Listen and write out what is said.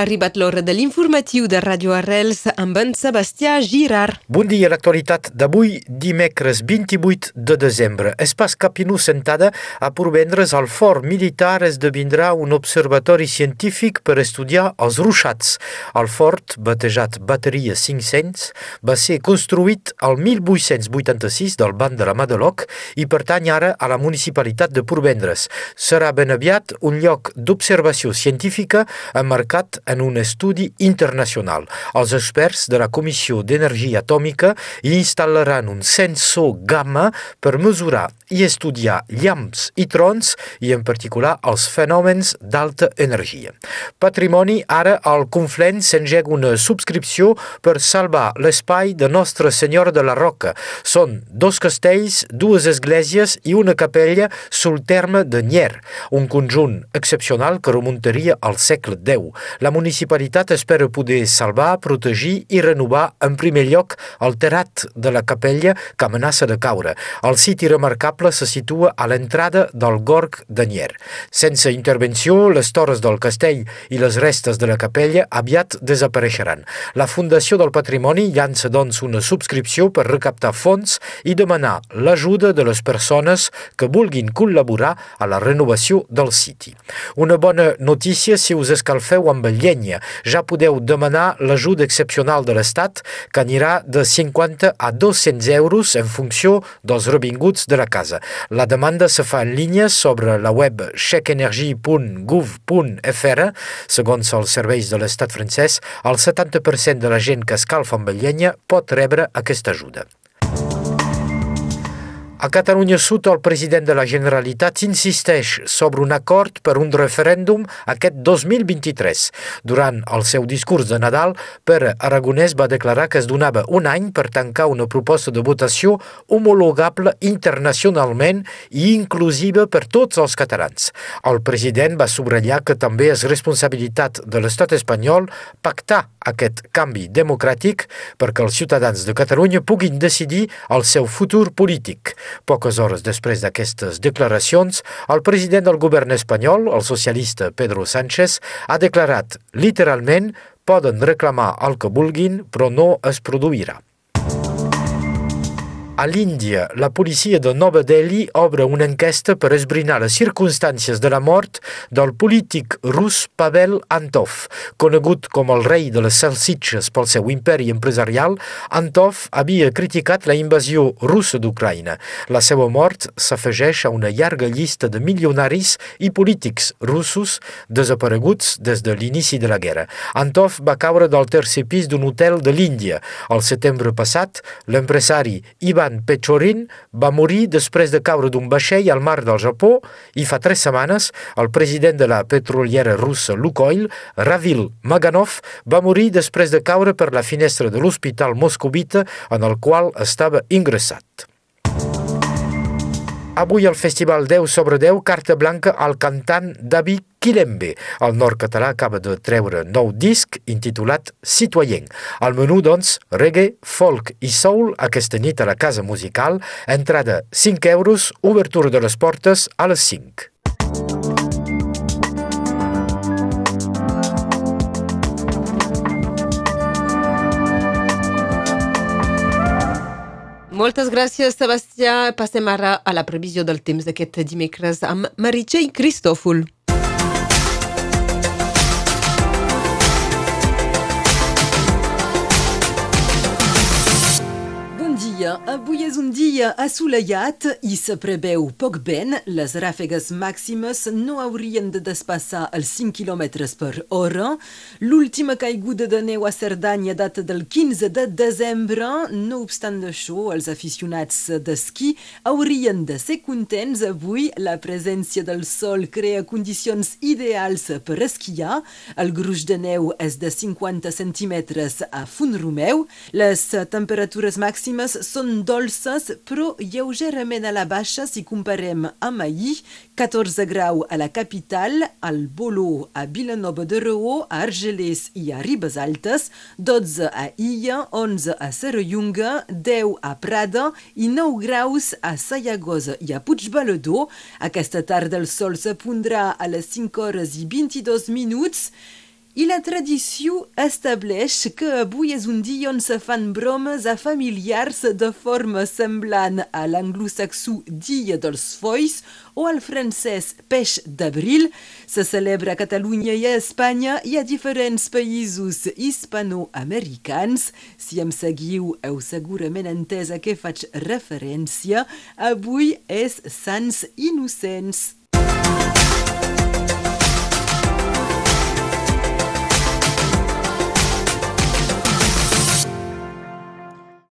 Arribat l'hora de l'informatiu de Radio Arrels amb en Sebastià Girard. Bon dia, l'actualitat d'avui, dimecres 28 de desembre. Es pas sentada a vendre's al fort militar esdevindrà un observatori científic per estudiar els ruixats. El fort, batejat Bateria 500, va ser construït al 1886 del banc de la Madeloc i pertany ara a la municipalitat de Porvendres. Serà ben aviat un lloc d'observació científica emmarcat en un estudi internacional. Els experts de la Comissió d'Energia Atòmica instal·laran un sensor gamma per mesurar i estudiar llamps i trons i en particular els fenòmens d'alta energia. Patrimoni, ara al Conflent s'engega una subscripció per salvar l'espai de Nostra Senyora de la Roca. Són dos castells, dues esglésies i una capella sul terme de Nyer, un conjunt excepcional que remuntaria al segle X. La municipalitat espera poder salvar, protegir i renovar en primer lloc el terrat de la capella que amenaça de caure. El siti remarcable se situa a l'entrada del Gorg d'Anyer. Sense intervenció, les torres del castell i les restes de la capella aviat desapareixeran. La Fundació del Patrimoni llança doncs una subscripció per recaptar fons i demanar l'ajuda de les persones que vulguin col·laborar a la renovació del siti. Una bona notícia si us escalfeu amb el llenya. Ja podeu demanar l'ajuda excepcional de l'Estat que anirà de 50 a 200 euros en funció dels revinguts de la casa. La demanda se fa en línia sobre la web chequenergie.gouv.fr. Segons els serveis de l'Estat francès, el 70% de la gent que escalfa amb llenya pot rebre aquesta ajuda. A Catalunya Sud, el president de la Generalitat insisteix sobre un acord per un referèndum aquest 2023. Durant el seu discurs de Nadal, Pere Aragonès va declarar que es donava un any per tancar una proposta de votació homologable internacionalment i inclusiva per tots els catalans. El president va subratllar que també és responsabilitat de l'estat espanyol pactar aquest canvi democràtic perquè els ciutadans de Catalunya puguin decidir el seu futur polític. Poques hores després d'aquestes declaracions, el president del govern espanyol, el socialista Pedro Sánchez, ha declarat literalment poden reclamar el que vulguin, però no es produirà. A l'Índia, la policia de Nova Delhi obre una enquesta per esbrinar les circumstàncies de la mort del polític rus Pavel Antov. Conegut com el rei de les salsitxes pel seu imperi empresarial, Antov havia criticat la invasió russa d'Ucraïna. La seva mort s'afegeix a una llarga llista de milionaris i polítics russos desapareguts des de l'inici de la guerra. Antov va caure del tercer pis d'un hotel de l'Índia. Al setembre passat, l'empresari Ivan Ivan Pechorin va morir després de caure d'un vaixell al mar del Japó i fa tres setmanes el president de la petroliera russa Lukoil, Ravil Maganov, va morir després de caure per la finestra de l'hospital moscovita en el qual estava ingressat. Avui al Festival 10 sobre 10, carta blanca al cantant David Quilembe. El nord català acaba de treure nou disc intitulat Citoyen. Al menú, doncs, reggae, folk i soul aquesta nit a la Casa Musical, entrada 5 euros, obertura de les portes a les 5. Moltes gràcies, Sebastià. Passem ara a la previsió del temps d'aquest dimecres amb Meritxell Cristòfol. dia. Avui és un dia assolellat i se preveu poc vent. Les ràfegues màximes no haurien de despassar els 5 km per hora. L'última caiguda de neu a Cerdanya data del 15 de desembre. No obstant això, els aficionats d'esquí haurien de ser contents avui. La presència del sol crea condicions ideals per esquiar. El gruix de neu és de 50 centímetres a Font-romeu. Les temperatures màximes són dolces però lleugerament a la baixa si comparem amb ahir. 14 grau a la capital, al Boló, a Vilanova de Reó, a Argelers i a Ribes Altes, 12 a Illa, 11 a Serrallonga, 10 a Prada i 9 graus a Sayagosa i a Puigbalador. Aquesta tarda el sol se pondrà a les 5 hores i 22 minuts I la tradició estableix que avui és un dia on se fan bromes a familiars de forma semblant a l'anglosaxó Dia dels Fois o al francès Peix d'Abril. Se celebra a Catalunya i a Espanya i a diferents països hispanoamericans. Si em seguiu, heu segurament entès a què faig referència. Avui és Sants Innocents.